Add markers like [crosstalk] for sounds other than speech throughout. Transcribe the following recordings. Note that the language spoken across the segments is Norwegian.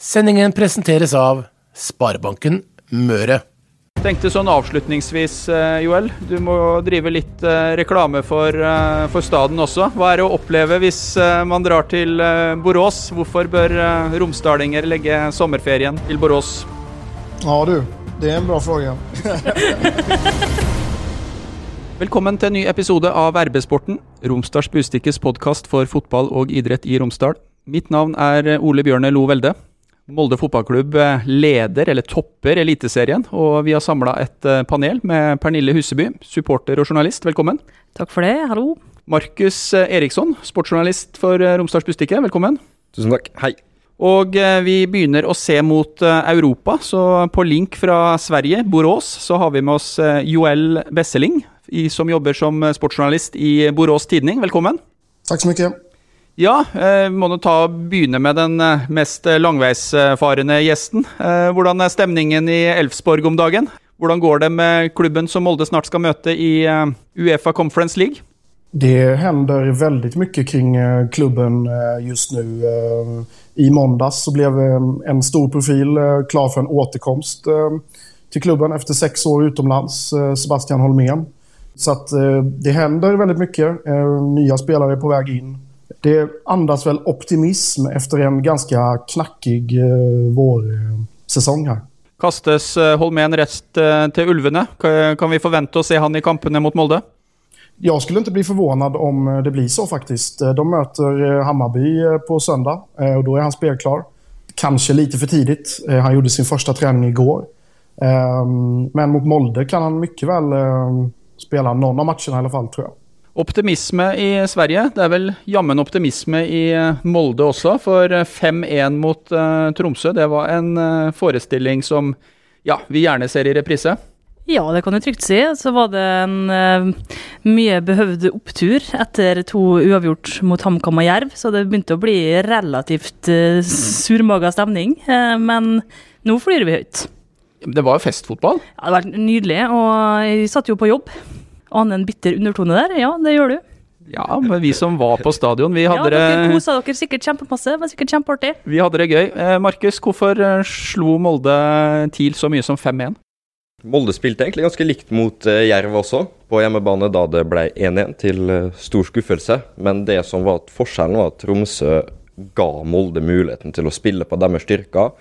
Sendingen presenteres av Sparebanken Møre. Tenkte sånn avslutningsvis, eh, Joel. Du må drive litt eh, reklame for, eh, for staden også. Hva er det å oppleve hvis man drar til Borås? Hvorfor bør romsdalinger legge sommerferien til Borås? Ja du, det er en bra spørsmål. [laughs] Velkommen til en ny episode av RB-sporten, Romsdals Bustikkes podkast for fotball og idrett i Romsdal. Mitt navn er Ole Bjørne Lo Velde. Molde fotballklubb eh, leder, eller topper, Eliteserien. Og vi har samla et eh, panel med Pernille Huseby, supporter og journalist. Velkommen. Takk for det. Hallo. Markus eh, Eriksson, sportsjournalist for Romsdals Bustikke. Velkommen. Tusen takk. Hei. Og vi begynner å se mot Europa, så på link fra Sverige, Borås, så har vi med oss Joel Besseling, som jobber som sportsjournalist i Borås Tidning. Velkommen. Takk så mye. Ja, vi eh, må nå ta begynne med den eh, mest langveisfarende gjesten. Eh, hvordan er stemningen i Elfsborg om dagen? Hvordan går det med klubben som Molde snart skal møte i Uefa Conference League? Det hender veldig mye kring klubben just nå. I måndags ble en stor profil klar for en återkomst til klubben etter seks år utenlands, Sebastian Holmén. Så det hender veldig mye. Nye spillere er på vei inn. Det andas vel optimism efter en ganske knackig eh, vårsäsong här. Kastes eh, Holmén rett eh, til Ulvene. Kan vi forvente å se han i kampene mot Molde? Jeg skulle ikke bli forvånet om det blir så, faktisk. De møter Hammarby på søndag, og da er han spelklar. Kanskje litt for tidlig. Han gjorde sin første trening i går. Men mot Molde kan han mye vel spille noen av matchene, i hvert fall, tror jeg. Optimisme i Sverige. Det er vel jammen optimisme i eh, Molde også, for 5-1 eh, mot uh, Tromsø. Det var en uh, forestilling som ja, vi gjerne ser i reprise. Ja, det kan du trygt si. Så var det en uh, mye behøvd opptur etter to uavgjort mot HamKam og Jerv, så det begynte å bli relativt uh, surmaga stemning. men nå flyr vi høyt. Det var jo festfotball? Ja, det var nydelig. Og jeg satt jo på jobb. Ane en bitter undertone der? Ja, det gjør du. Ja, men vi som var på stadion, vi hadde det Ja, dere kosa dere sikkert kjempemasse. Det var sikkert kjempeartig. Vi hadde det gøy. Eh, Markus, hvorfor eh, slo Molde TIL så mye som 5-1? Molde spilte egentlig ganske likt mot uh, Jerv også, på hjemmebane da det ble 1-1, til stor skuffelse. Men det som var forskjellen, var at Tromsø ga Molde muligheten til å spille på deres styrker.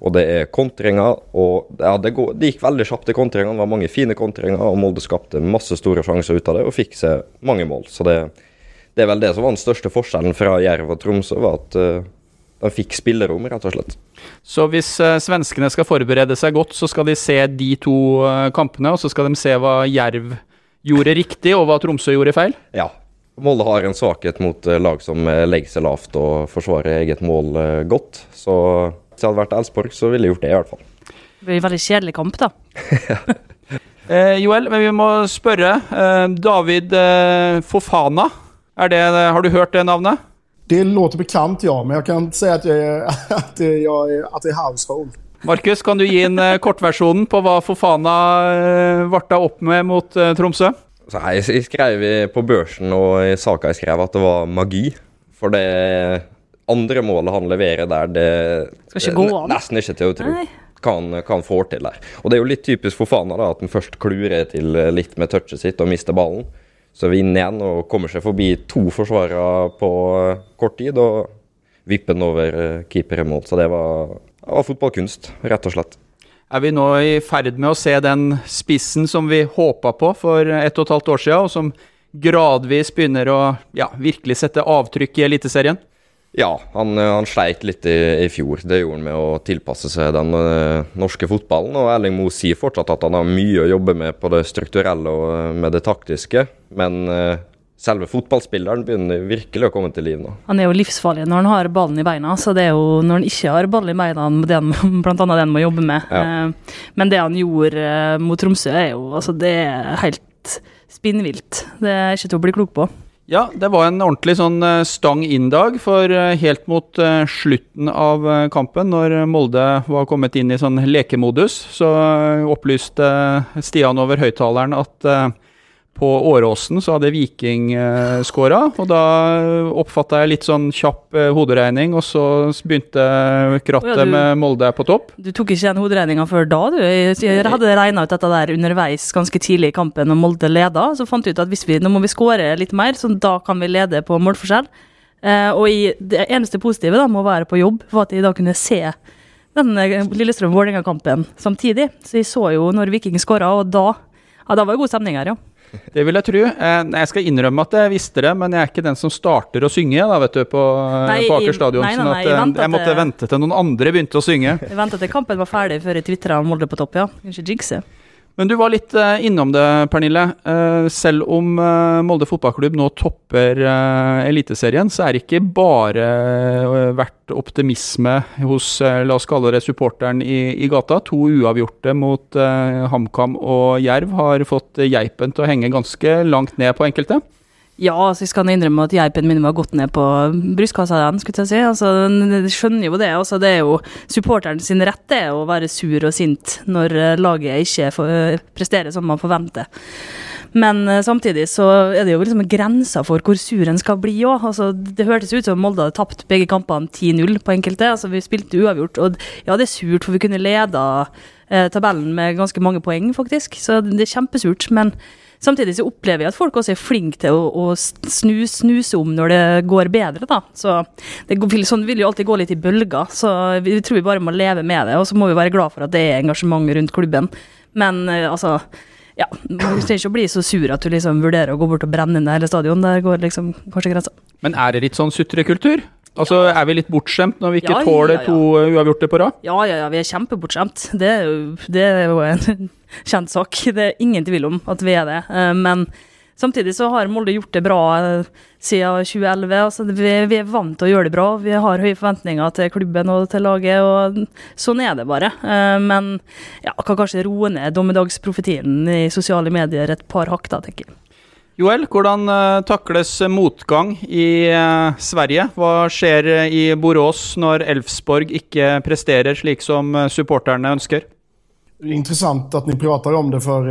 Og det er kontringer. og ja, det, går, det, gikk veldig kjapt i kontringene. Det var mange fine kontringer, og Molde skapte masse store sjanser ut av det og fikk seg mange mål. Så det, det er vel det som var den største forskjellen fra Jerv og Tromsø, var at uh, de fikk spillerom, rett og slett. Så hvis uh, svenskene skal forberede seg godt, så skal de se de to uh, kampene, og så skal de se hva Jerv gjorde riktig, og hva Tromsø gjorde feil? Ja, Molde har en svakhet mot eh, lag som eh, legger seg lavt og forsvarer eget mål eh, godt. Så hvis jeg hadde vært Elsborg, så ville jeg gjort det, i hvert fall. Det blir en veldig kjedelig kamp, da. [laughs] eh, Joel, men vi må spørre. Eh, David eh, Fofana, er det, har du hørt det navnet? Det låter bekant, ja. Men jeg kan si at jeg, [laughs] at jeg, at jeg er household. Markus, kan du gi en kortversjonen på hva Fofana varta opp med mot Tromsø? Så jeg skrev på børsen og i saka jeg skrev at det var magi. For det andre målet han leverer der, det Skal ikke gå an. nesten ikke til å tro. Hva han, får til der. Og det er jo litt typisk for Fana da, at han først klurer til litt med touchet sitt og mister ballen. Så er vi inne igjen og kommer seg forbi to forsvarere på kort tid og vipper den over eh, keeper i mål. Så det var, det var fotballkunst, rett og slett. Er vi nå i ferd med å se den spissen som vi håpa på for ett og et halvt år siden, og som gradvis begynner å ja, virkelig sette avtrykk i Eliteserien? Ja, han, han, sleit litt i, i, fjor. Det gjorde han med å tilpasse seg den uh, norske fotballen. Og Erling Moe sier fortsatt at han har mye å jobbe med på det strukturelle og uh, med det taktiske. Men uh, selve fotballspilleren begynner virkelig å komme til liv nå. Han er jo livsfarlig når han har ballen i beina, så det er jo når han ikke har ballen i beina, det han, blant annet det han må jobbe med. Ja. Eh, men det han gjorde eh, mot Tromsø, er jo altså, det er helt spinnvilt. Det er ikke til å bli klok på. Ja, det var en ordentlig sånn eh, stang inn-dag, for helt mot slutten av kampen, når Molde var kommet inn i sånn lekemodus, så opplyste Stian over høyttaleren at på Åråsen så hadde Viking eh, skåra, og da oppfatta jeg litt sånn kjapp eh, hoderegning, og så begynte krattet oh, ja, med Molde på topp. Du tok ikke den hoderegninga før da, du? Jeg jeg hadde regna ut dette der underveis ganske tidlig i kampen, og Molde leda. Så fant vi ut at hvis vi, nå må vi skåre litt mer, så da kan vi lede på målforskjell. Eh, og i, det eneste positive da, med å være på jobb, var at jeg da kunne se den eh, Lillestrøm-Vålerenga-kampen samtidig. Så jeg så jo når Viking skåra, og da, ja, da var det god stemning her, ja. Det vil jeg tro. Eh, Jeg skal innrømme at jeg visste det, men jeg er ikke den som starter å synge da, vet du, på, eh, Nei, på Aker stadion. sånn at jeg eh, jeg måtte vente til noen andre begynte å synge. Jeg venta til kampen var ferdig før jeg tvitra Molde på topp, ja. Kanskje jinxe. Men du var litt eh, innom det, Pernille. Eh, selv om eh, Molde fotballklubb nå topper Eliteserien, så er det ikke bare verdt optimisme hos, la oss kalle det supporteren i, i gata. To uavgjorte mot HamKam og Jerv har fått geipen til å henge ganske langt ned på enkelte. Ja, altså jeg skal innrømme at geipen min var gått ned på brystkassa den, skulle jeg si. Altså, jeg skjønner jo det. Altså, det er jo supporteren sin rett det, å være sur og sint når eh, laget ikke får, eh, presterer som man forventer. Men eh, samtidig så er det jo liksom grenser for hvor sur en skal bli òg. Altså, det hørtes ut som Molde hadde tapt begge kampene 10-0 på enkelte. Altså, vi spilte uavgjort, og ja, det er surt, for vi kunne leda eh, tabellen med ganske mange poeng, faktisk. Så det er kjempesurt. men Samtidig så opplever jeg at folk også er flinke til å, å snu, snuse om når det går bedre, da. Så det vil, sånn vil jo alltid gå litt i bølger, så vi tror vi bare må leve med det. Og så må vi være glad for at det er engasjement rundt klubben. Men eh, altså ja, Du trenger ikke å bli så sur at du liksom vurderer å gå bort og brenne ned hele stadion. Der går liksom kanskje grensa. Men er det litt sånn sutrekultur? Altså, Er vi litt bortskjemt når vi ikke Ja, ja, tåler ja. to uavgjorte på rad? Ja, ja, ja, vi er kjempebortskjemt. Det det er jo en [laughs] kjent sak. Det er ingen tvil om at vi er det. Eh, Men samtidig så har Molde gjort det bra eh, siden 2011. Altså, vi, vi er vant til å gjøre det bra. Vi har høye forventninger til klubben og til laget, og sånn er det bare. Eh, Men ja, kan kanskje roe ned dommedagsprofetien i sosiale medier et par hakk, da, tenker jeg. Joel, hvordan eh, takles motgang i eh, Sverige? Hva skjer eh, i Borås når Elfsborg ikke presterer slik som supporterne ønsker? Det är intressant att ni pratar om det för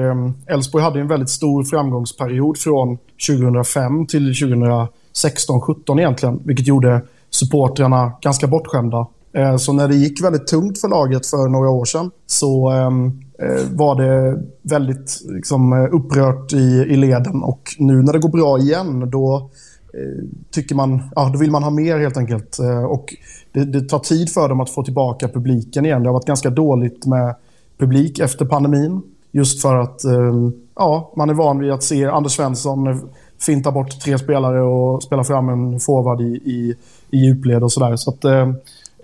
Elfsborg hadde en väldigt stor framgångsperiod fra 2005 til 2016-2017 egentligen, vilket gjorde supportrarna ganska bortskämda. Eh, Så när det gick väldigt tungt för laget för några år sedan så ehm, eh, var det väldigt liksom, eh, upprört i, i leden och nu när det går bra igen då eh, tycker man, ja, då man ha mer helt enkelt. Och det, det tar tid för dem att få tillbaka publiken igen. Det har varit ganska dåligt med publik efter pandemin. Just för att eh, ja, man är van vid att se Anders Svensson finta bort tre spelare och spela fram en forward i, i, i djupled och sådär. Så att,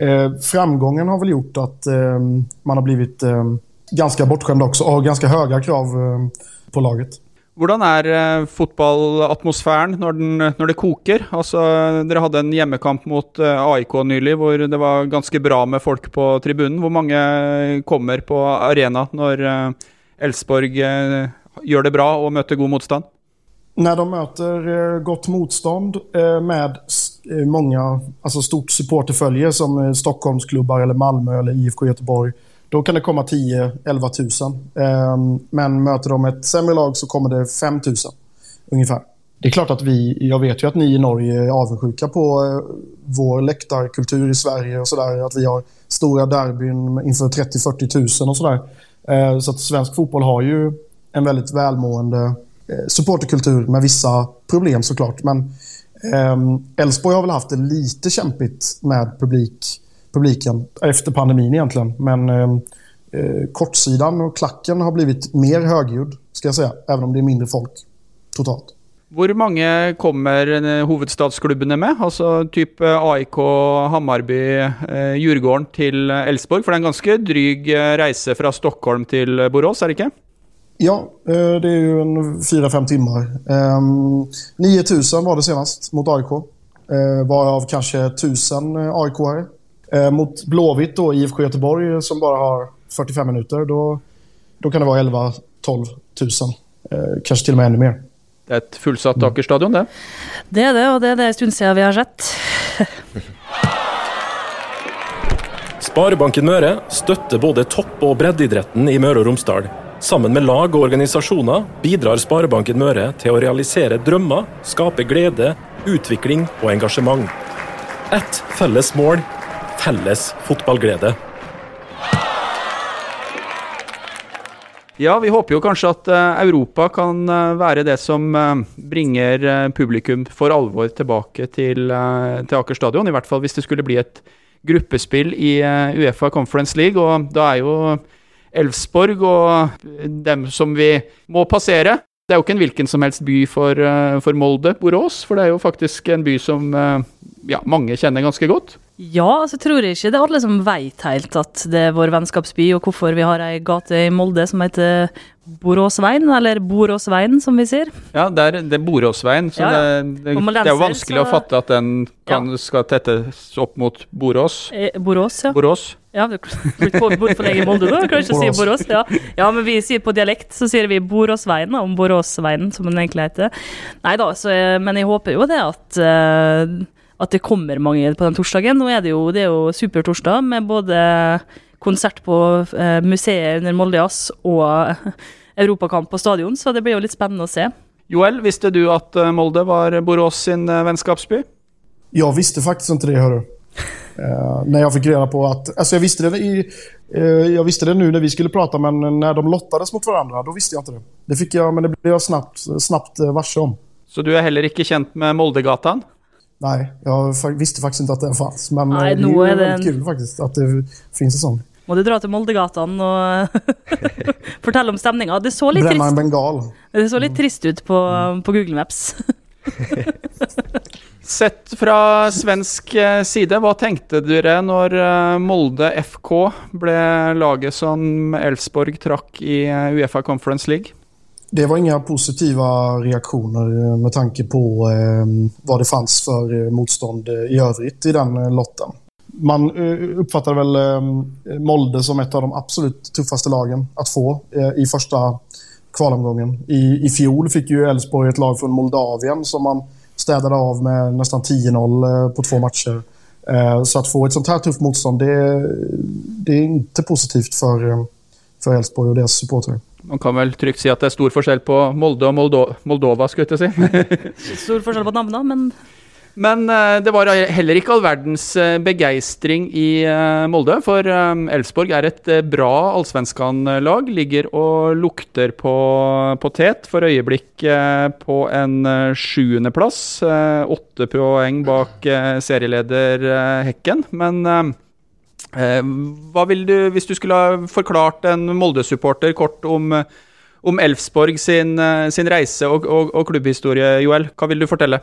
eh, framgången har väl gjort att eh, man har blivit eh, ganska bortskämd också och har ganska höga krav eh, på laget. Hvordan er eh, fotballatmosfæren når, den, når det koker? Altså, dere hadde en hjemmekamp mot eh, AIK nylig hvor det var ganske bra med folk på tribunen. Hvor mange kommer på arena når eh, Elfsborg eh, gjør det bra og møter god motstand? När de möter eh, gott motstånd eh, med många, alltså stort supporterfölje som eh, Stockholmsklubbar eller Malmö eller IFK Göteborg, då kan det komma 10-11 tusen. Eh, men möter de ett sämre lag så kommer det 5 tusen ungefär. Det är klart att vi, jag vet ju att ni i Norge är avundsjuka på eh, vår läktarkultur i Sverige och sådär. Att vi har stora derbyn inför 30-40 tusen och sådär. Eh, så att svensk fotboll har ju en väldigt välmående eh, supporterkultur med vissa problem såklart. Men ehm, Elfsborg har väl haft det lite kämpigt med publik, publiken efter pandemin egentligen. Men ehm, eh, kortsidan och klacken har blivit mer högljudd, ska jag säga. Även om det är mindre folk totalt. Hvor mange kommer eh, hovedstadsklubbene med? Altså type AIK, Hammarby, eh, Djurgården til Elsborg? For det er en ganske dryg eh, reise fra Stockholm til eh, Borås, er det ikke? Ja, eh, det är ju en 4-5 timmar. Um, 9000 var det senast mot AIK. Uh, varav kanske 1000 AIK-are. Eh, mot Blåvitt då, IFK Göteborg eh, som bara har 45 minuter, då, då kan det vara 11-12 tusen. Eh, kanske till och med ännu mer. Det er et fullsatt Aker stadion, det. Det er det, og det er det en stund siden vi har sett. Sparebanken Møre støtter både topp- og breddeidretten i Møre og Romsdal. Sammen med lag og organisasjoner bidrar Sparebanken Møre til å realisere drømmer, skape glede, utvikling og engasjement. Ett felles mål felles fotballglede. Ja, vi håper jo kanskje at eh, Europa kan eh, være det som eh, bringer publikum for alvor tilbake til, til Aker stadion. I hvert fall hvis det skulle bli et gruppespill i Uefa Conference League. Og da er jo Elfsborg og dem som vi må passere. Det er jo ikke en hvilken som helst by for, for Molde, Borås, for det er jo faktisk en by som ja, mange kjenner ganske godt. Ja, altså tror jeg ikke det er alle som veit helt at det er vår vennskapsby, og hvorfor vi har ei gate i Molde som heter Boråsveien, eller Boråsveien, som vi sier. Ja, det er, det er Boråsveien, så ja, ja. Det, det, det, er jo vanskelig så... å fatte at den kan, ja. skal tettes opp mot Borås. Eh, Borås, ja. Borås. Ja, du blitt bort for lenge i Molde, da? Kan ikke si Borås? Ja. ja, men vi sier på dialekt så sier vi Boråsveien, om Boråsveien, som den egentlig heter. Nei da, men jeg håper jo det at uh, at det kommer mange på den torsdagen. Nå er det jo, det er jo supertorsdag med både konsert på eh, museet under Molde Jazz og europakamp på stadion, så det blir jo litt spennende å se. Joel, visste du at eh, Molde var Borås sin eh, vennskapsby? Jeg visste faktisk ikke det, hører du. Uh, när jag fick reda på att, alltså jag visste det i, uh, jag visste det nu när vi skulle prata men när de lottades mot varandra då visste jag inte det. Det fick jag, men det blev jag snabbt, snabbt varse om. Så du er heller ikke kjent med Moldegatan? Nej, jag visste faktiskt inte att den fanns. Men Nej, det är, är väldigt kul faktiskt att det finns en sån. Må du dra til Moldegatan og [laughs] fortelle om stemninga. Det så litt Brenne en bengal. Det så litt trist ut på, på Google Maps. [laughs] Sett fra svensk eh, side, hva tenkte dere når eh, Molde FK ble laget som Elfsborg trakk i eh, Uefa Conference League? Det var inga positiva reaktioner med tanke på eh, vad det fanns eh, motstånd i övrigt i den lotten. Man eh, vel eh, Molde som ett av de absolut tuffaste lagen att få eh, i första kvalomgången. I, I fjol fick ju Elfsborg ett lag från Moldavien som man städade av med nästan 10-0 på två matcher. Så att få ett sånt här tufft motstånd, det, det är inte positivt för, för Elfsborg och deras supportrar. Man kan vel trygt si at det er stor forskjell på Molde og Moldo Moldova, skulle jeg si. [laughs] stor forskjell på navnene, men men uh, det var heller ikke all verdens uh, begeistring i uh, Molde. For Elfsborg er et bra allsvenskan-lag. Ligger og lukter på potet for øyeblikk på en sjuendeplass. Åtte poeng bak serieleder Hekken. Men Eh, hva vil du, Hvis du skulle ha forklart en Molde-supporter kort om, om Elfsborg sin, eh, sin reise og, og, og, klubbhistorie, Joel, hva vil du fortelle?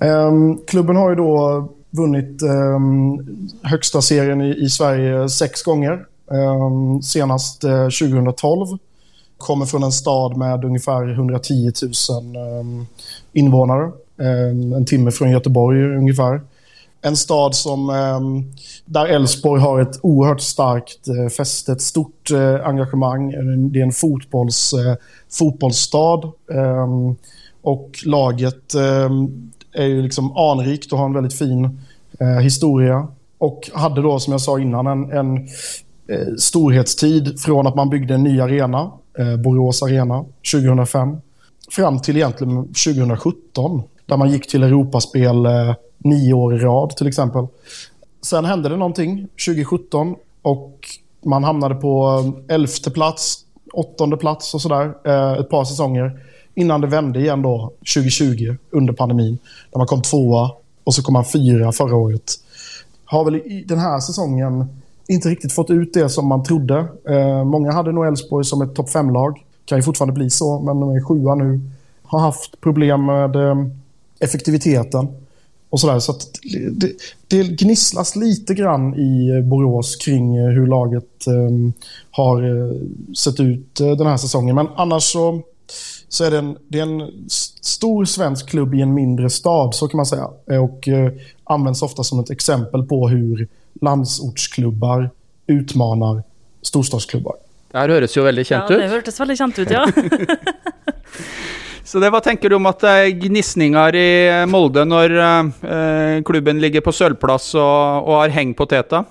Um, klubben har ju då vunnit um, högsta serien i, i, Sverige seks ganger. Um, senast uh, 2012. Kommer fra en stad med ungefär 110 000 um, invånare. En timme fra Göteborg ungefär en stad som, ehm, där Elfsborg har ett oerhört starkt eh, fäste, ett stort eh, engagemang. Det är en fotbolls, eh, fotbollsstad. Ehm, och laget ehm, är ju liksom anrikt och har en väldigt fin historia. Och hade då, som jag sa innan, en, en storhetstid från att man byggde en ny arena, Borås Arena, 2005, fram till egentligen 2017, där man gick till Europaspel nio år i rad till exempel. Sen hände det någonting 2017 och man hamnade på elfte plats, åttonde plats och sådär eh, ett par säsonger innan det vände igen då 2020 under pandemin. Där man kom tvåa och så kom man fyra förra året. Har väl i den här säsongen inte riktigt fått ut det som man trodde. Eh, många hade nog Elfsborg som ett topp fem-lag. Kan ju fortfarande bli så, men de är sjua nu. Har haft problem med eh, effektiviteten och sådär. Så det, det, gnisslas lite grann i Borås kring eh, hur laget eh, har uh, sett ut den här säsongen. Men annars så, så är det en, det är en stor svensk klubb i en mindre stad, så kan man säga. Och eh, används ofta som ett exempel på hur landsortsklubbar utmanar storstadsklubbar. Det her høres jo veldig kjent ut. Ja, det hørtes veldig kjent ut, ja. Så det, Hva tenker du om at det er gnisninger i Molde når eh, klubben ligger på sølvplass og, og har heng på teta?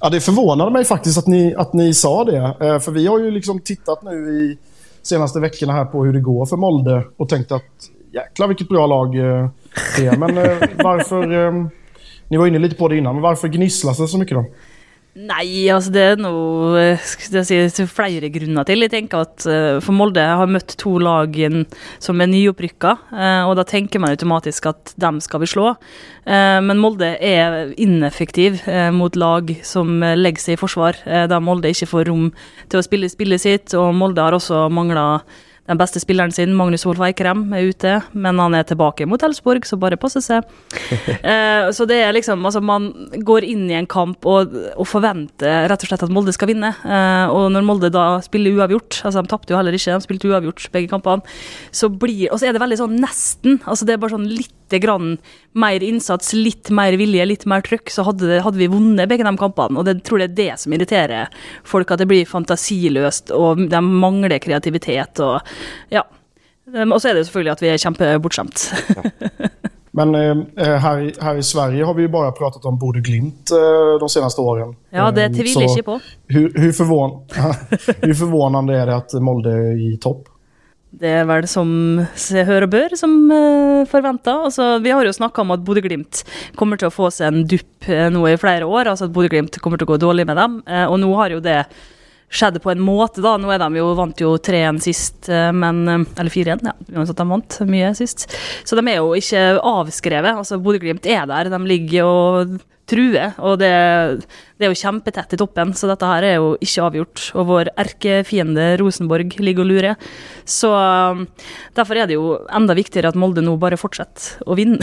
Ja, det förvånade mig faktiskt att ni, att ni sa det. Eh, för vi har ju liksom tittat nu i senaste veckorna här på hur det går för Molde och tänkt att jäklar vilket bra lag eh, det är. Men eh, [laughs] varför... Eh, ni var inne lite på det innan, men varför gnisslas det så mycket då? Nei, altså det er noe eh, skal jeg si, flere grunner til. Jeg tenker at uh, For Molde har møtt to lag som er nyopprykka, uh, og da tenker man automatisk at dem skal vi slå. Men Molde er ineffektiv mot lag som legger seg i forsvar, da Molde ikke får rom til å spille spillet sitt, og Molde har også mangla den beste spilleren sin, Magnus Wolff Eikrem, er ute, men han er tilbake mot Elsborg, så bare passe seg. [laughs] eh, så det er liksom Altså, man går inn i en kamp og, og forventer rett og slett at Molde skal vinne. Eh, og når Molde da spiller uavgjort, altså de tapte jo heller ikke, de spilte uavgjort begge kampene, så blir Og så er det veldig sånn nesten. Altså det er bare sånn litt grann mer innsats, litt mer vilje, litt mer trøkk, så hadde, hadde vi vunnet begge de kampene. Og det tror jeg det er det som irriterer folk, at det blir fantasiløst, og de mangler kreativitet. og ja. Og så er det selvfølgelig at vi er kjempebortskjemt. Men eh, eh, her, her, i Sverige har vi jo bare pratet om Bodø-Glimt eh, de seneste årene. Ja, det eh, tviler ikke på. Hvor [laughs] forvånende er det at Molde er i topp? Det er vel som se, hør og bør, som uh, forventa. Altså, vi har jo snakka om at Bodø-Glimt kommer til å få seg en dupp uh, nå i flere år. Altså at Bodø-Glimt kommer til å gå dårlig med dem. Uh, og nå har jo det skjedd på en måte, da. Nå er de jo, vant jo 3-1 sist, eh, men eh, Eller 4-1, ja. Uansett, de vant mye sist. Så de er jo ikke avskrevet. Altså, Bodø-Glimt er der. De ligger og truer. Og det, det, er jo kjempetett i toppen, så dette her er jo ikke avgjort. Og vår erkefiende Rosenborg ligger og lurer. Så um, derfor er det jo enda viktigere at Molde nå bare fortsetter å vinne.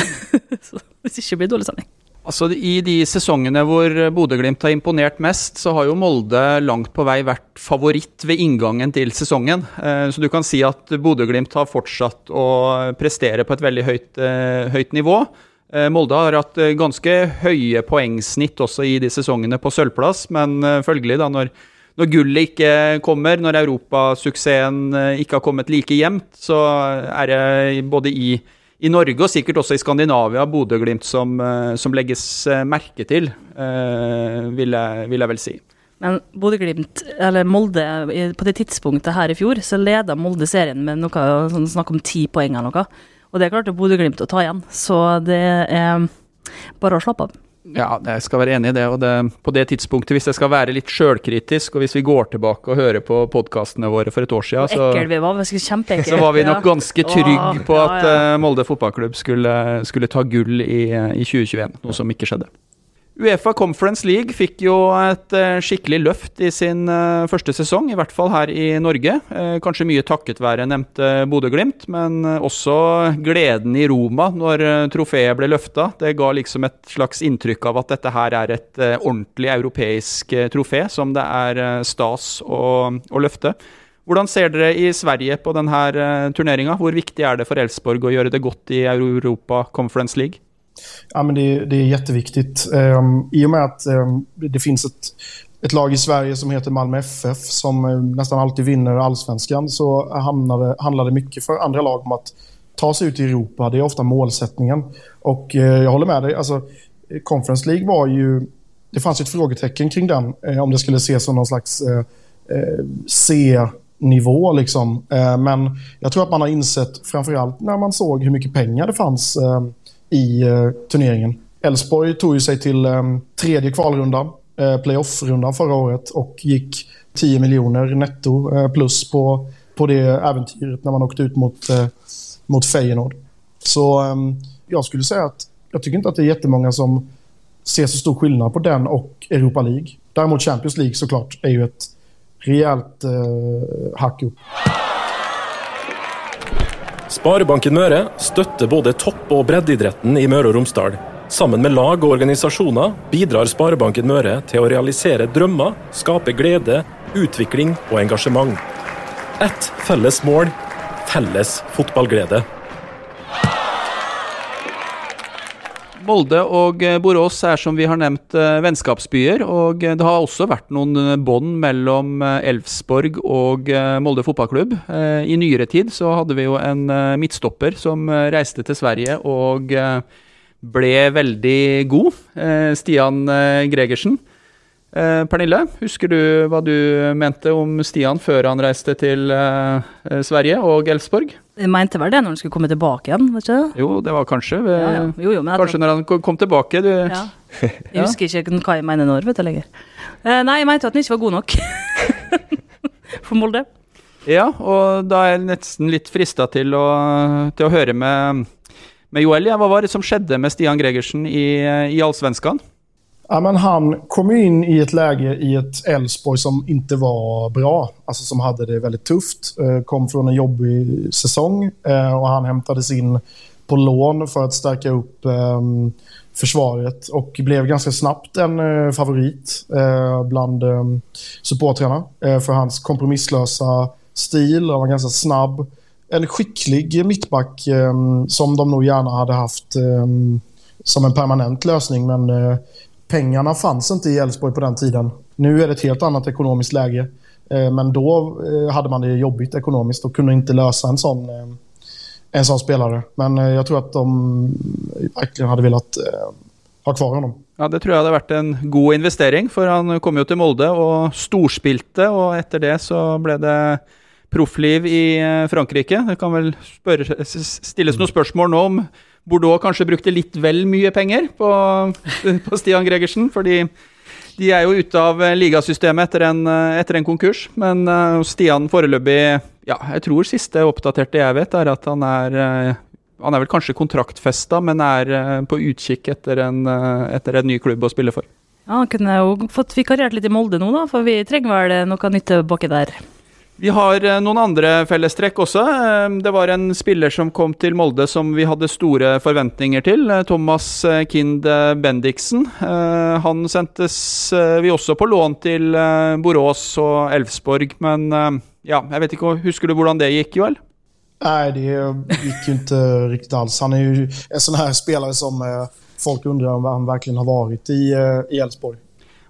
[laughs] hvis ikke blir det dårlig stemning. Altså I de sesongene hvor Bodø-Glimt har imponert mest, så har jo Molde langt på vei vært favoritt ved inngangen til sesongen. Eh, så du kan si at Bodø-Glimt har fortsatt å prestere på et veldig høyt, eh, høyt nivå. Eh, Molde har hatt ganske høye poengsnitt også i de sesongene på sølvplass, men følgelig, da, når, når gullet ikke kommer, når europasuksessen ikke har kommet like jevnt, så er det både i i Norge og sikkert også i Skandinavia Bodø-Glimt som, eh, som, legges eh, merke til, eh, vil jeg, vil jeg vel si. Men Bodø-Glimt, eller Molde, på det tidspunktet her i fjor, så leda Molde serien med noe sånn snakk om ti poeng eller noe. Og det klarte Bodø-Glimt å ta igjen. Så det er bare å slappe av. Ja, jeg skal være enig i det. Og det, på det tidspunktet, hvis jeg skal være litt sjølkritisk, og hvis vi går tilbake og hører på podkastene våre for et år siden, så, vi var, vi så var vi nok ganske trygge på at ja. Molde fotballklubb skulle, skulle ta gull i, i 2021, noe som ikke skjedde. Uefa Conference League fikk jo et uh, skikkelig løft i sin uh, første sesong, i hvert fall her i Norge. Uh, kanskje mye takket være nevnte Bodø-Glimt, men også gleden i Roma når trofeet ble løfta. Det ga liksom et slags inntrykk av at dette her er et ordentlig europeisk trofé som det er stas å, å, løfte. Hvordan ser dere i Sverige på denne turneringa? Hvor viktig er det for Elfsborg å gjøre det godt i Europa Conference League? Ja, men det, det är jätteviktigt. Um, I och med att um, det finns ett, ett lag i Sverige som heter Malmö FF som um, nästan alltid vinner allsvenskan så hamnade, handlar det mycket för andra lag om att ta sig ut i Europa. Det är ofta målsättningen. Och uh, jag håller med dig. Alltså, Conference League var ju... Det fanns ett frågetecken kring den, uh, om det skulle ses som någon slags uh, eh, C-nivå. Liksom. Men jag tror att man har insett, framförallt när man såg hur mycket pengar det fanns eh, i eh, turneringen. Elfsborg tog ju sig till eh, tredje kvalrundan, eh, playoff-rundan förra året och gick 10 miljoner netto plus på, på det äventyret när man åkte ut mot, mot Feyenoord. Så ehm, jag skulle säga att jag tycker inte att det är jättemånga som ser så stor skillnad på den och Europa League. Däremot Champions League såklart är ju ett rejält eh, hack upp. Sparebanken Møre støtter både topp- og breddeidretten i Møre og Romsdal. Sammen med lag og organisasjoner bidrar Sparebanken Møre til å realisere drømmer, skape glede, utvikling og engasjement. Ett felles mål felles fotballglede. Molde og eh, Borås er som vi har nevnt eh, vennskapsbyer. Og eh, det har også vært noen bånd mellom Elfsborg og Molde fotballklubb. I nyere tid så hadde vi jo en midtstopper som reiste til Sverige og ble veldig god. Stian Gregersen. Eh, Pernille, husker du hva du mente om Stian før han reiste til eh, eh Sverige og Elfsborg? Jeg mente vel det når han skulle komme tilbake igjen, vet ikke det? Jo, det var kanskje ved, Ja, ja. Jo, jo, Kanskje når han kom tilbake. Du, Ja. [laughs] Jeg husker ikke hva jeg mener når, vet du lenger. Eh, nei, jeg mente at han ikke var god nok [laughs] for Molde. Ja, og da er jeg nesten litt frista til, til å høre med, med Joel. Ja, hva var det som skjedde med Stian Gregersen i, i Allsvenskan? Ja, men han kom ju in i ett läge i ett Elfsborg som inte var bra. Alltså som hade det väldigt tufft. Eh, Kom från en jobbig säsong og och han hämtades in på lån för att stärka upp eh, försvaret och blev ganska snabbt en eh, favorit eh, bland eh, supportrarna eh, för hans kompromisslösa stil. Han var ganska snabb. En skicklig mittback eh, som de nog gärna hade haft eh, som en permanent lösning men eh, pengarna fanns inte i Elfsborg på den tiden. Nu är det ett helt annat ekonomiskt läge. Eh, Men då eh, hade man det jobbigt ekonomiskt och kunde inte lösa en sån, eh, en sån spelare. Men jag tror att de verkligen hade velat ha kvar honom. Ja, Det tror jeg hadde vært en god investering, for han kom jo til Molde og storspilte. Og etter det så ble det proffliv i Frankrike. Det kan vel spørre, stilles noen spørsmål nå om Bordeaux kanskje brukte litt vel mye penger på, [laughs] på Stian Gregersen. Fordi de er jo ute av eh, ligasystemet etter en, eh, etter en konkurs. Men eh, Stian foreløpig Ja, jeg tror siste oppdaterte jeg vet, er at han er han er vel kanskje kontraktfesta, men er på utkikk etter en, etter en ny klubb å spille for. Ja, Han kunne jo fått vikariert litt i Molde nå, da, for vi trenger vel noe nytt tilbake der. Vi har eh, noen andre fellestrekk også. Eh, Det var en spiller som kom til Molde som vi hadde store forventninger til. eh, Thomas eh, Kind Bendiksen. Han sendtes vi også på lån til Borås og Elfsborg, men ja, jeg vet ikke, husker du hvordan det gikk, Joel? Nei, det gikk jo ikke riktig alls. Han er jo en sånn her spiller som folk undrer om han virkelig har vært i Elfsborg.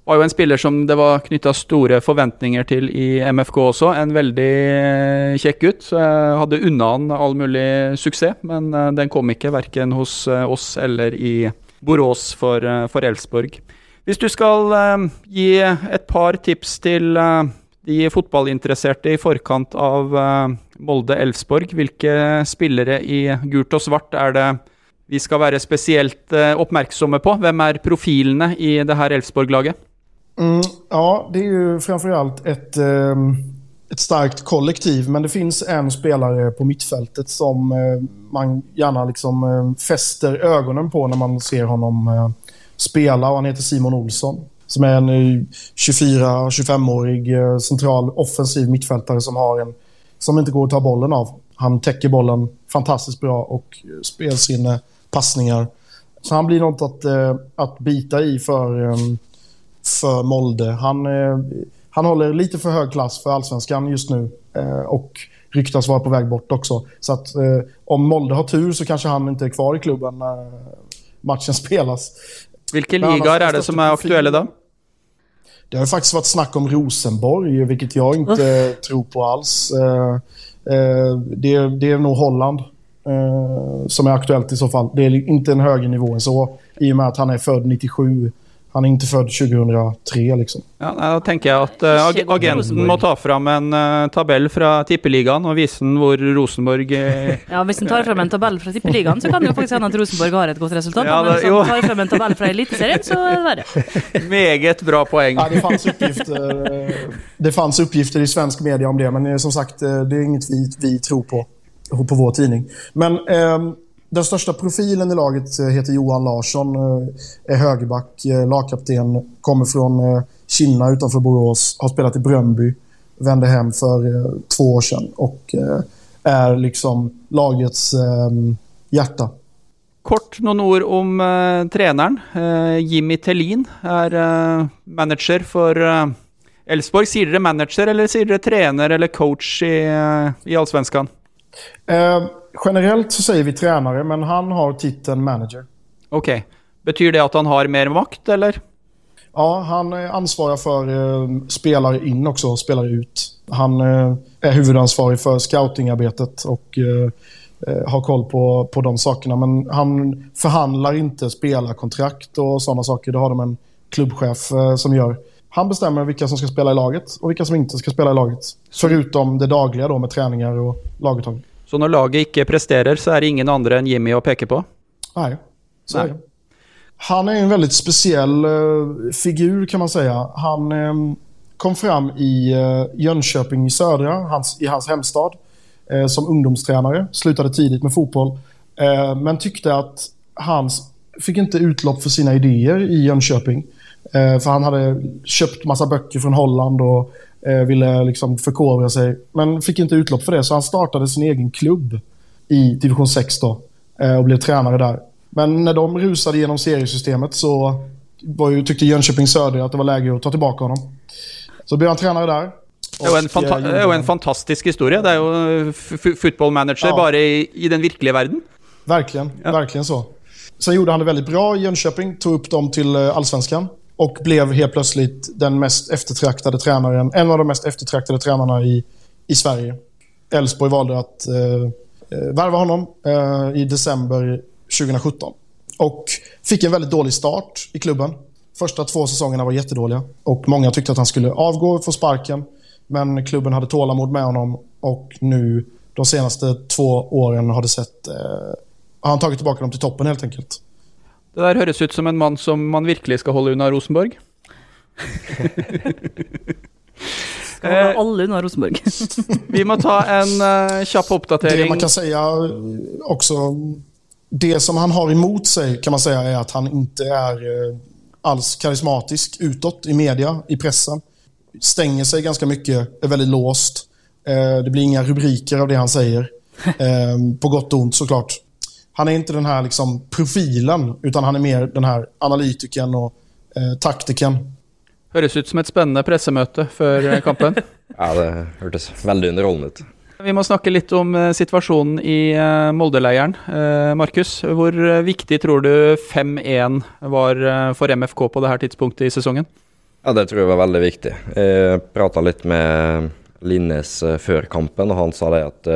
Var jo en spiller som det var knytta store forventninger til i MFK også. En veldig eh, kjekk gutt. Hadde unna han all mulig suksess, men eh, den kom ikke verken hos eh, oss eller i Borås for, for Elfsborg. Hvis du skal gi et par tips til de fotballinteresserte i forkant av Molde-Elfsborg, hvilke spillere i gult og svart er det vi skal være spesielt oppmerksomme på? Hvem er profilene i det her Elfsborg-laget? Mm, ja, det är ju framförallt ett, eh, ett starkt kollektiv. Men det finns en spelare på mittfältet som eh, man gärna liksom, eh, fäster ögonen på när man ser honom eh, spela. Och han heter Simon Olsson. Som är en eh, 24-25-årig eh, central offensiv mittfältare som, har en, som inte går att ta bollen av. Han täcker bollen fantastiskt bra och eh, spelsinne, passningar. Så han blir något att, eh, att bita i för, eh, för Molde. Han, eh, han håller lite för hög klass för allsvenskan just nu eh, och ryktas vara på väg bort också. Så att eh, om Molde har tur så kanske han inte är kvar i klubben när matchen [laughs] spelas. Vilka ligaer er er det som er aktuelle da? Det har faktiskt varit snack om Rosenborg, vilket jag inte tror på alls. Det är, det, det är nog Holland eh, som är aktuellt i så fall. Det är inte en högre nivå än så, i och med att han är född 97. Han är inte född 2003 liksom. Ja, nei, da tenker jeg at uh, ag agenten må ta fram en uh, tabell fra Tippeligaen og vise den hvor Rosenborg uh... [laughs] Ja, Hvis han tar fram en tabell fra Tippeligaen, så kan det jo faktisk hende at Rosenborg har et godt resultat. Ja, men hvis han tar fram en tabell fra Eliteserien, så er det verre. [laughs] Meget bra poeng. Ja, det, fanns uppgifter, eh, det fanns uppgifter i svensk media om det, men som sagt, det er inget vi, vi tror på på vår tidning. Men eh, den största profilen i laget eh, heter Johan Larsson, eh, är högerback, eh, lagkapten, kommer från Kina, Kinna utanför Borås, har spelat i Bröndby, vände hem för två år sedan och är liksom lagets hjärta. Kort noen ord om uh, treneren. Uh, Jimmy Tellin er uh, manager for Elfsborg. Sier dere manager, eller sier dere trener eller coach i, uh, i Allsvenskan? Eh, generellt så sier vi trenere, men han har tittelen manager. Ok. Betyr det at han har mer makt, eller? Ja, han eh, for för eh, spelare in också, spelare ut. Han eh, är huvudansvarig för scoutingarbetet och eh, eh, har koll på, på de sakerna. Men han förhandlar inte spelarkontrakt och sådana saker. Det har de en klubbchef eh, som gör. Han bestämmer vilka som ska spela i laget och vilka som inte ska spela i laget. Förutom det dagliga då med träningar och laguttagning. Så når laget ikke presterer, så er det ingen andre enn Jimmy å peke på? Nei. så Nei. Han er en veldig spesiell uh, figur kan man si. Han um, kom fram i uh, Jönköping i södra, hans, i hans hemstad, uh, som ungdomstrener. Sluttet tidlig med fotboll. uh, men tykte at han fikk ikke utlopp for sine ideer i Jönköping. for för han hadde kjøpt masse bøker fra Holland og ville liksom förkovra sig. Men fick inte utlopp för det, så han startade sin egen klubb i division 6 då, eh, och blev tränare där. Men när de rusade genom seriesystemet så var ju, tyckte Jönköping Söder att det var läge att ta tillbaka honom. Så blev han tränare där. Det er en, eh, det er jo en fantastisk historie. Det er jo football manager Ja. bare i, i den virkelige verden. Verkligen, Ja. verkligen så. Sen gjorde han det väldigt bra i Jönköping, tog upp dem till eh, allsvenskan och blev helt plötsligt den mest eftertraktade tränaren, en av de mest eftertraktade tränarna i, i Sverige. Elfsborg valde att eh, eh, värva honom eh, i december 2017 och fick en väldigt dålig start i klubben. Första två säsongerna var jättedåliga och många tyckte att han skulle avgå och få sparken. Men klubben hade tålamod med honom och nu de senaste två åren har det sett eh, har han tagit tillbaka dem till toppen helt enkelt. Det der høres ut som en mann som man virkelig skal holde unna Rosenborg. Skal holde Eh, alle unna Rosenborg. [laughs] Vi må ta en uh, kjapp Det oppdatering. man kan si også det som han har imot seg, kan man si, er at han ikke er uh, alls karismatisk utåt i media, i pressen. Stenger seg ganske mye, er veldig låst. Uh, Det blir inga rubriker av det han sier. [laughs] på På og vondt, så såklart. Han är inte den här liksom profilen, utan han är mer den här analytikern och eh, taktikern. Høres ut som et spennende pressemøte før eh, kampen. [laughs] Ja, det hørtes veldig underholdende ut. Vi må snakke litt om eh, situasjonen i eh, Molde-leiren. Markus, hvor viktig tror du 5-1 var for MFK på dette tidspunktet i sesongen? Ja, det tror jeg var veldig viktig. Jeg prata litt med Linnes før kampen, og han sa det at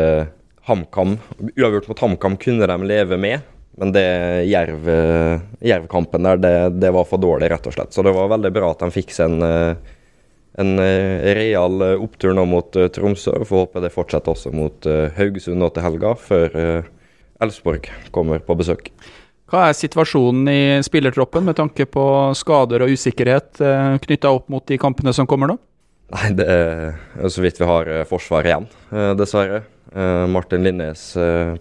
HamKam Uavgjort mot HamKam kunne de leve med, men det Jerv, eh, Jerv-kampen der, det, det var for dårlig, rett og slett. Så det var veldig bra at de fikk seg en, eh, en eh, real opptur nå mot Tromsø. Vi får håpe det fortsetter også mot Haugesund nå til helga, før Elsborg kommer på besøk. Hva er situasjonen i spillertroppen med tanke på skader og usikkerhet knytta opp mot de kampene som kommer nå? Nei, det er så vidt vi har eh, forsvar igjen, eh, dessverre. Eh, Martin Linnes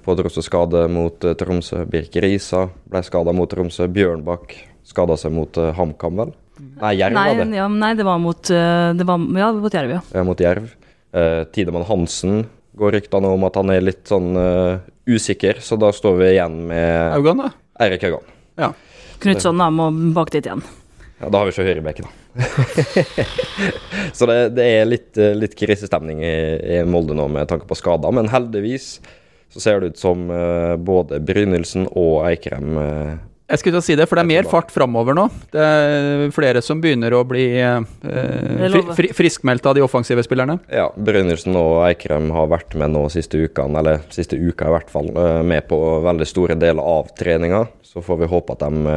pådro seg skade mot Tromsø. Birker Risa ble skada mot Tromsø. Bjørnbakk skada seg mot HamKam, vel? Nei, Jerv Nei, var det. ja, nei, det var mot, det var, ja, mot Jerv, ja. Ja, mot Jerv. Eh, Tidemann Hansen går ryktene om at han er litt sånn uh, usikker, så da står vi igjen med Haugan, da? Eirik Haugan. Knutson da, må bak dit igjen. Ja, da har vi ikke høyrebeke da. [laughs] så det, det er litt, eh, litt krisestemning i, i Molde nå med tanke på skader, men heldigvis så ser det ut som uh, både Brynildsen og Eikrem uh, Jeg skulle til å si det, for det er mer fart framover nå. Det er flere som begynner å bli uh, fri, fri, friskmeldt av de offensive spillerne. Ja, Brynildsen og Eikrem har vært med nå siste ukene, eller siste uka i hvert fall, med på veldig store deler av treninga. Så får vi håpe at de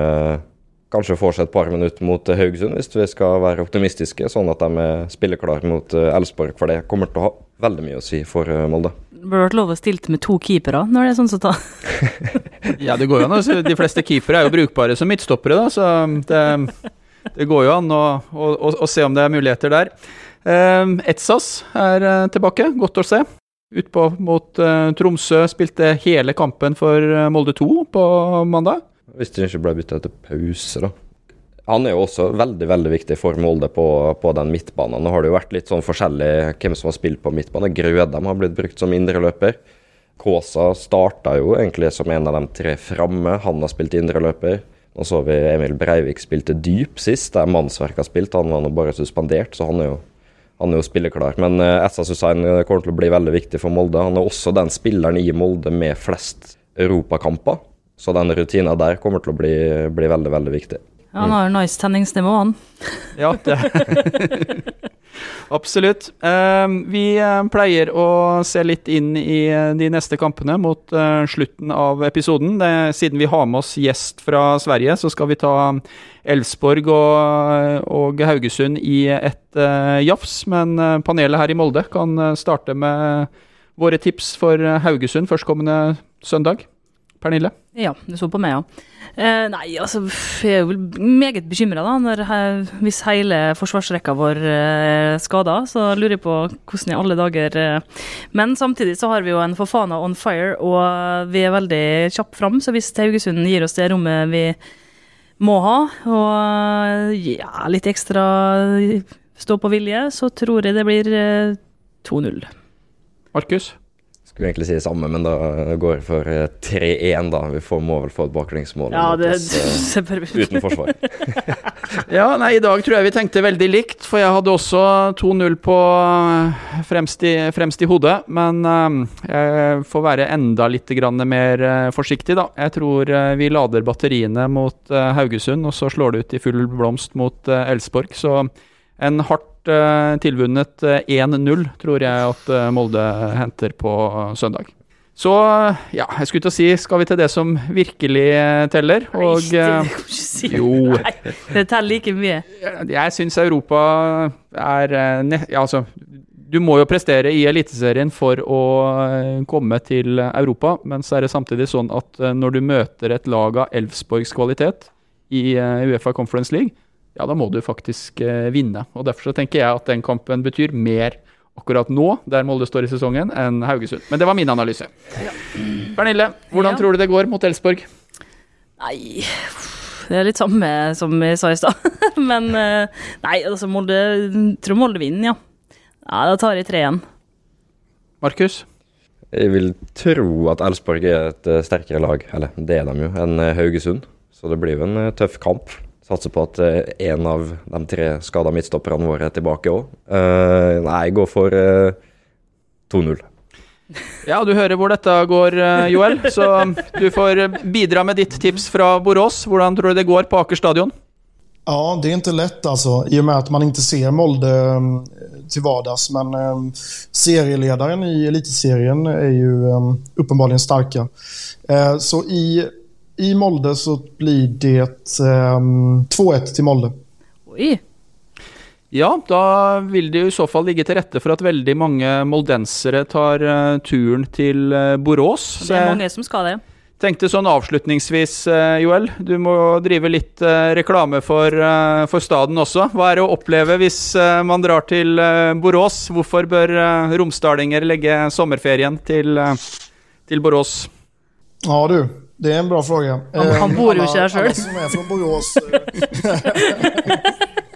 kanskje får seg et par minutter mot eh, Haugesund, hvis vi skal være optimistiske, sånn at de er spilleklare mot Elsborg, Elfsborg. For det kommer til å ha veldig mye å si for eh, Molde. Det burde vært lov å stilte med to keepere når det er sånn som tar. [laughs] Ja, det går jo an. Altså, de fleste keepere er jo brukbare som midtstoppere, da, så det, det går jo an å, å, å, å se om det er muligheter der. Eh, Etsas er eh, tilbake, godt å se. Utpå mot eh, Tromsø, spilte hele kampen for eh, Molde 2 på mandag. Hvis det ikke ble bytta til pause, da. Han er jo også veldig veldig viktig for Molde på, på den midtbanen. Nå har det jo vært litt sånn forskjellig hvem som har spilt på midtbane. Grødem har blitt brukt som indreløper. Kåsa starta jo egentlig som en av de tre framme. Han har spilt indreløper. Nå så vi Emil Breivik spilte dyp sist, der Mannsverk har spilt. Han var nå bare suspendert, så han er jo, han er jo spilleklar. Men Essa Susain kommer til å bli veldig viktig for Molde. Han er også den spilleren i Molde med flest europakamper. Så den rutina der kommer til å bli, bli veldig, veldig viktig. Ja, Han har nice tenningsnivå, han. [laughs] Ja, det. Absolutt. Eh, vi eh, pleier å se litt inn i eh, de neste kampene mot eh, slutten av episoden. Siden vi har med oss gjest fra Sverige, så skal vi ta Elfsborg og, og Haugesund i et jafs. Men panelet her i Molde kan starte med våre tips for Haugesund førstkommende søndag. Pernille? Ja, du så på meg, ja. Eh, nei, altså, jeg er jo vel meget bekymra, da. Når, hvis hele forsvarsrekka vår eh, er skada, så lurer jeg på hvordan i alle dager eh. Men samtidig så har vi jo en Fofana on fire, og vi er veldig kjappe fram. Så hvis Haugesund gir oss det rommet vi må ha, og ja, litt ekstra stå på vilje, så tror jeg det blir eh, 2-0. Markus? Skulle egentlig si det samme, men da går jeg for eh, 3-1, da. Vi får, må vel få et baklengsmål Ja, det, oss, [laughs] eh, uten forsvar. [laughs] [laughs] Ja, nei, I dag tror jeg vi tenkte veldig likt, for jeg hadde også 2-0 på eh, fremst i, fremst i hodet. Men eh, jeg får være enda litt grann mer eh, forsiktig, da. Jeg tror eh, vi lader batteriene mot eh, Haugesund, og så slår det ut i full blomst mot Elsborg. Elfsborg. Så en hardt eh, tilvunnet eh, 1-0 tror jeg at eh, Molde henter på søndag. Så ja, jeg skulle til å si, skal vi til det som virkelig eh, teller? Og Nei, det eh, si. jo. Nei, det teller like mye. jeg, syns Europa er eh, ja, altså, Du må jo prestere i Eliteserien for å eh, komme til Europa, men så er det samtidig sånn at eh, når du møter et lag av Elfsborgs kvalitet i eh, Uefa Conference League, ja, da må du faktisk eh, vinne. Og Derfor så tenker jeg at den kampen betyr mer akkurat nå, der Molde står i sesongen, enn Haugesund. Men det var min analyse. Pernille, hvordan Ja. tror du det går mot Elsborg? Nei Det er litt samme som jeg sa i stad. [laughs] Men eh, nei, altså Molde Tror Molde vinner, ja. Ja, Da tar jeg tre igjen. Markus? Jeg vil tro at Elsborg er et eh, sterkere lag, eller det er de jo, enn Haugesund. Så det blir jo en tøff kamp. Satser på at én en av de tre skada midtstopperne våre er tilbake òg. nei, jeg går for uh, 2-0. [laughs] Ja, du hører hvor dette går, eh, Joel. Så du får bidra med ditt tips fra Borås. Hvordan tror du det går på Aker stadion? Ja, det är inte lätt alltså i och med att man inte ser Molde til till vardags. Men eh, serieledaren i elitserien är ju eh, uppenbarligen starka. Eh, så i, i Molde så blir det eh, 2-1 til Molde. Oi. Ja, da vil det jo i så fall ligge til rette for at veldig mange moldensere tar uh, turen til uh, Borås. Det er mange som skal det. tenkte sånn avslutningsvis, uh, Joel, du må drive litt reklame for, for staden også. Hva er det å oppleve hvis man drar til Borås? Hvorfor bør romsdalinger legge sommerferien til, til Borås? Ja du, det är en bra fråga. Han- han Eh, bor ju alla- där själv. Alla som är från Borås... Nei,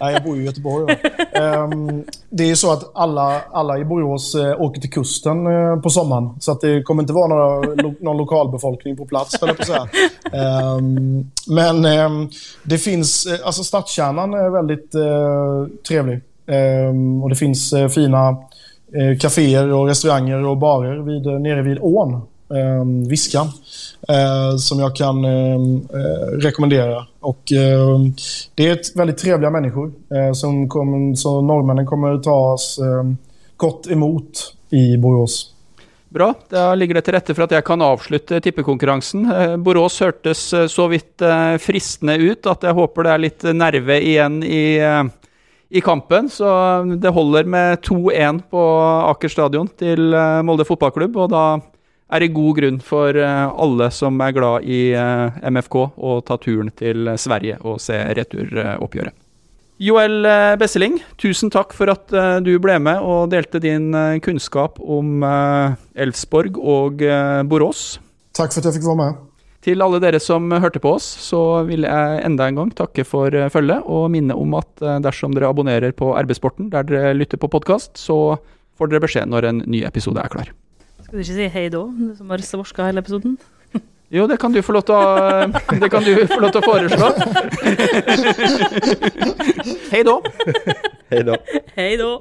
[laughs] Nej, jag bor jo i Göteborg. Ehm, det är ju så att alla, alla i Borås eh, åker till kusten eh, på sommaren. Så att det kommer inte vara några, någon lokalbefolkning på plats, höll på att. Ehm, men ehm, det finns... eh, Alltså stadskärnan är väldigt eh, trevlig. Och det finns eh, fina eh, kaféer och restauranger och barer vid, eh, nere vid ån. Eh, Viskan. Eh, som jag kan eh, eh, rekommendera. Och, eh, det är ett väldigt trevliga människor. Eh, som kommer, så norrmännen kommer ta oss eh, gott emot i Borås. Bra, da ligger det til rette for at jeg kan avslutte tippekonkurransen. Eh, Borås hørtes så vidt fristende ut at jeg håper det er litt nerve igjen i, i kampen. Så det holder med 2-1 på Aker stadion til Molde fotballklubb, og da er det god grunn for eh, alle som er glad i eh, MFK, å ta turen til Sverige og se returoppgjøret. Joel eh, Besseling, tusen takk for at eh, du ble med og delte din eh, kunnskap om eh, Elfsborg og eh, Borås. Takk for at jeg fikk være med. Til alle dere som hørte på oss, så vil jeg enda en gang takke for eh, følget, og minne om at eh, dersom dere abonnerer på RB-sporten der dere lytter på podkast, så får dere beskjed når en ny episode er klar. Skal du ikke si hei da, du som har svorska hele episoden? Jo, det kan du få lov til å, det kan du få lov til å foreslå. Hei da. Hei da. Hei da.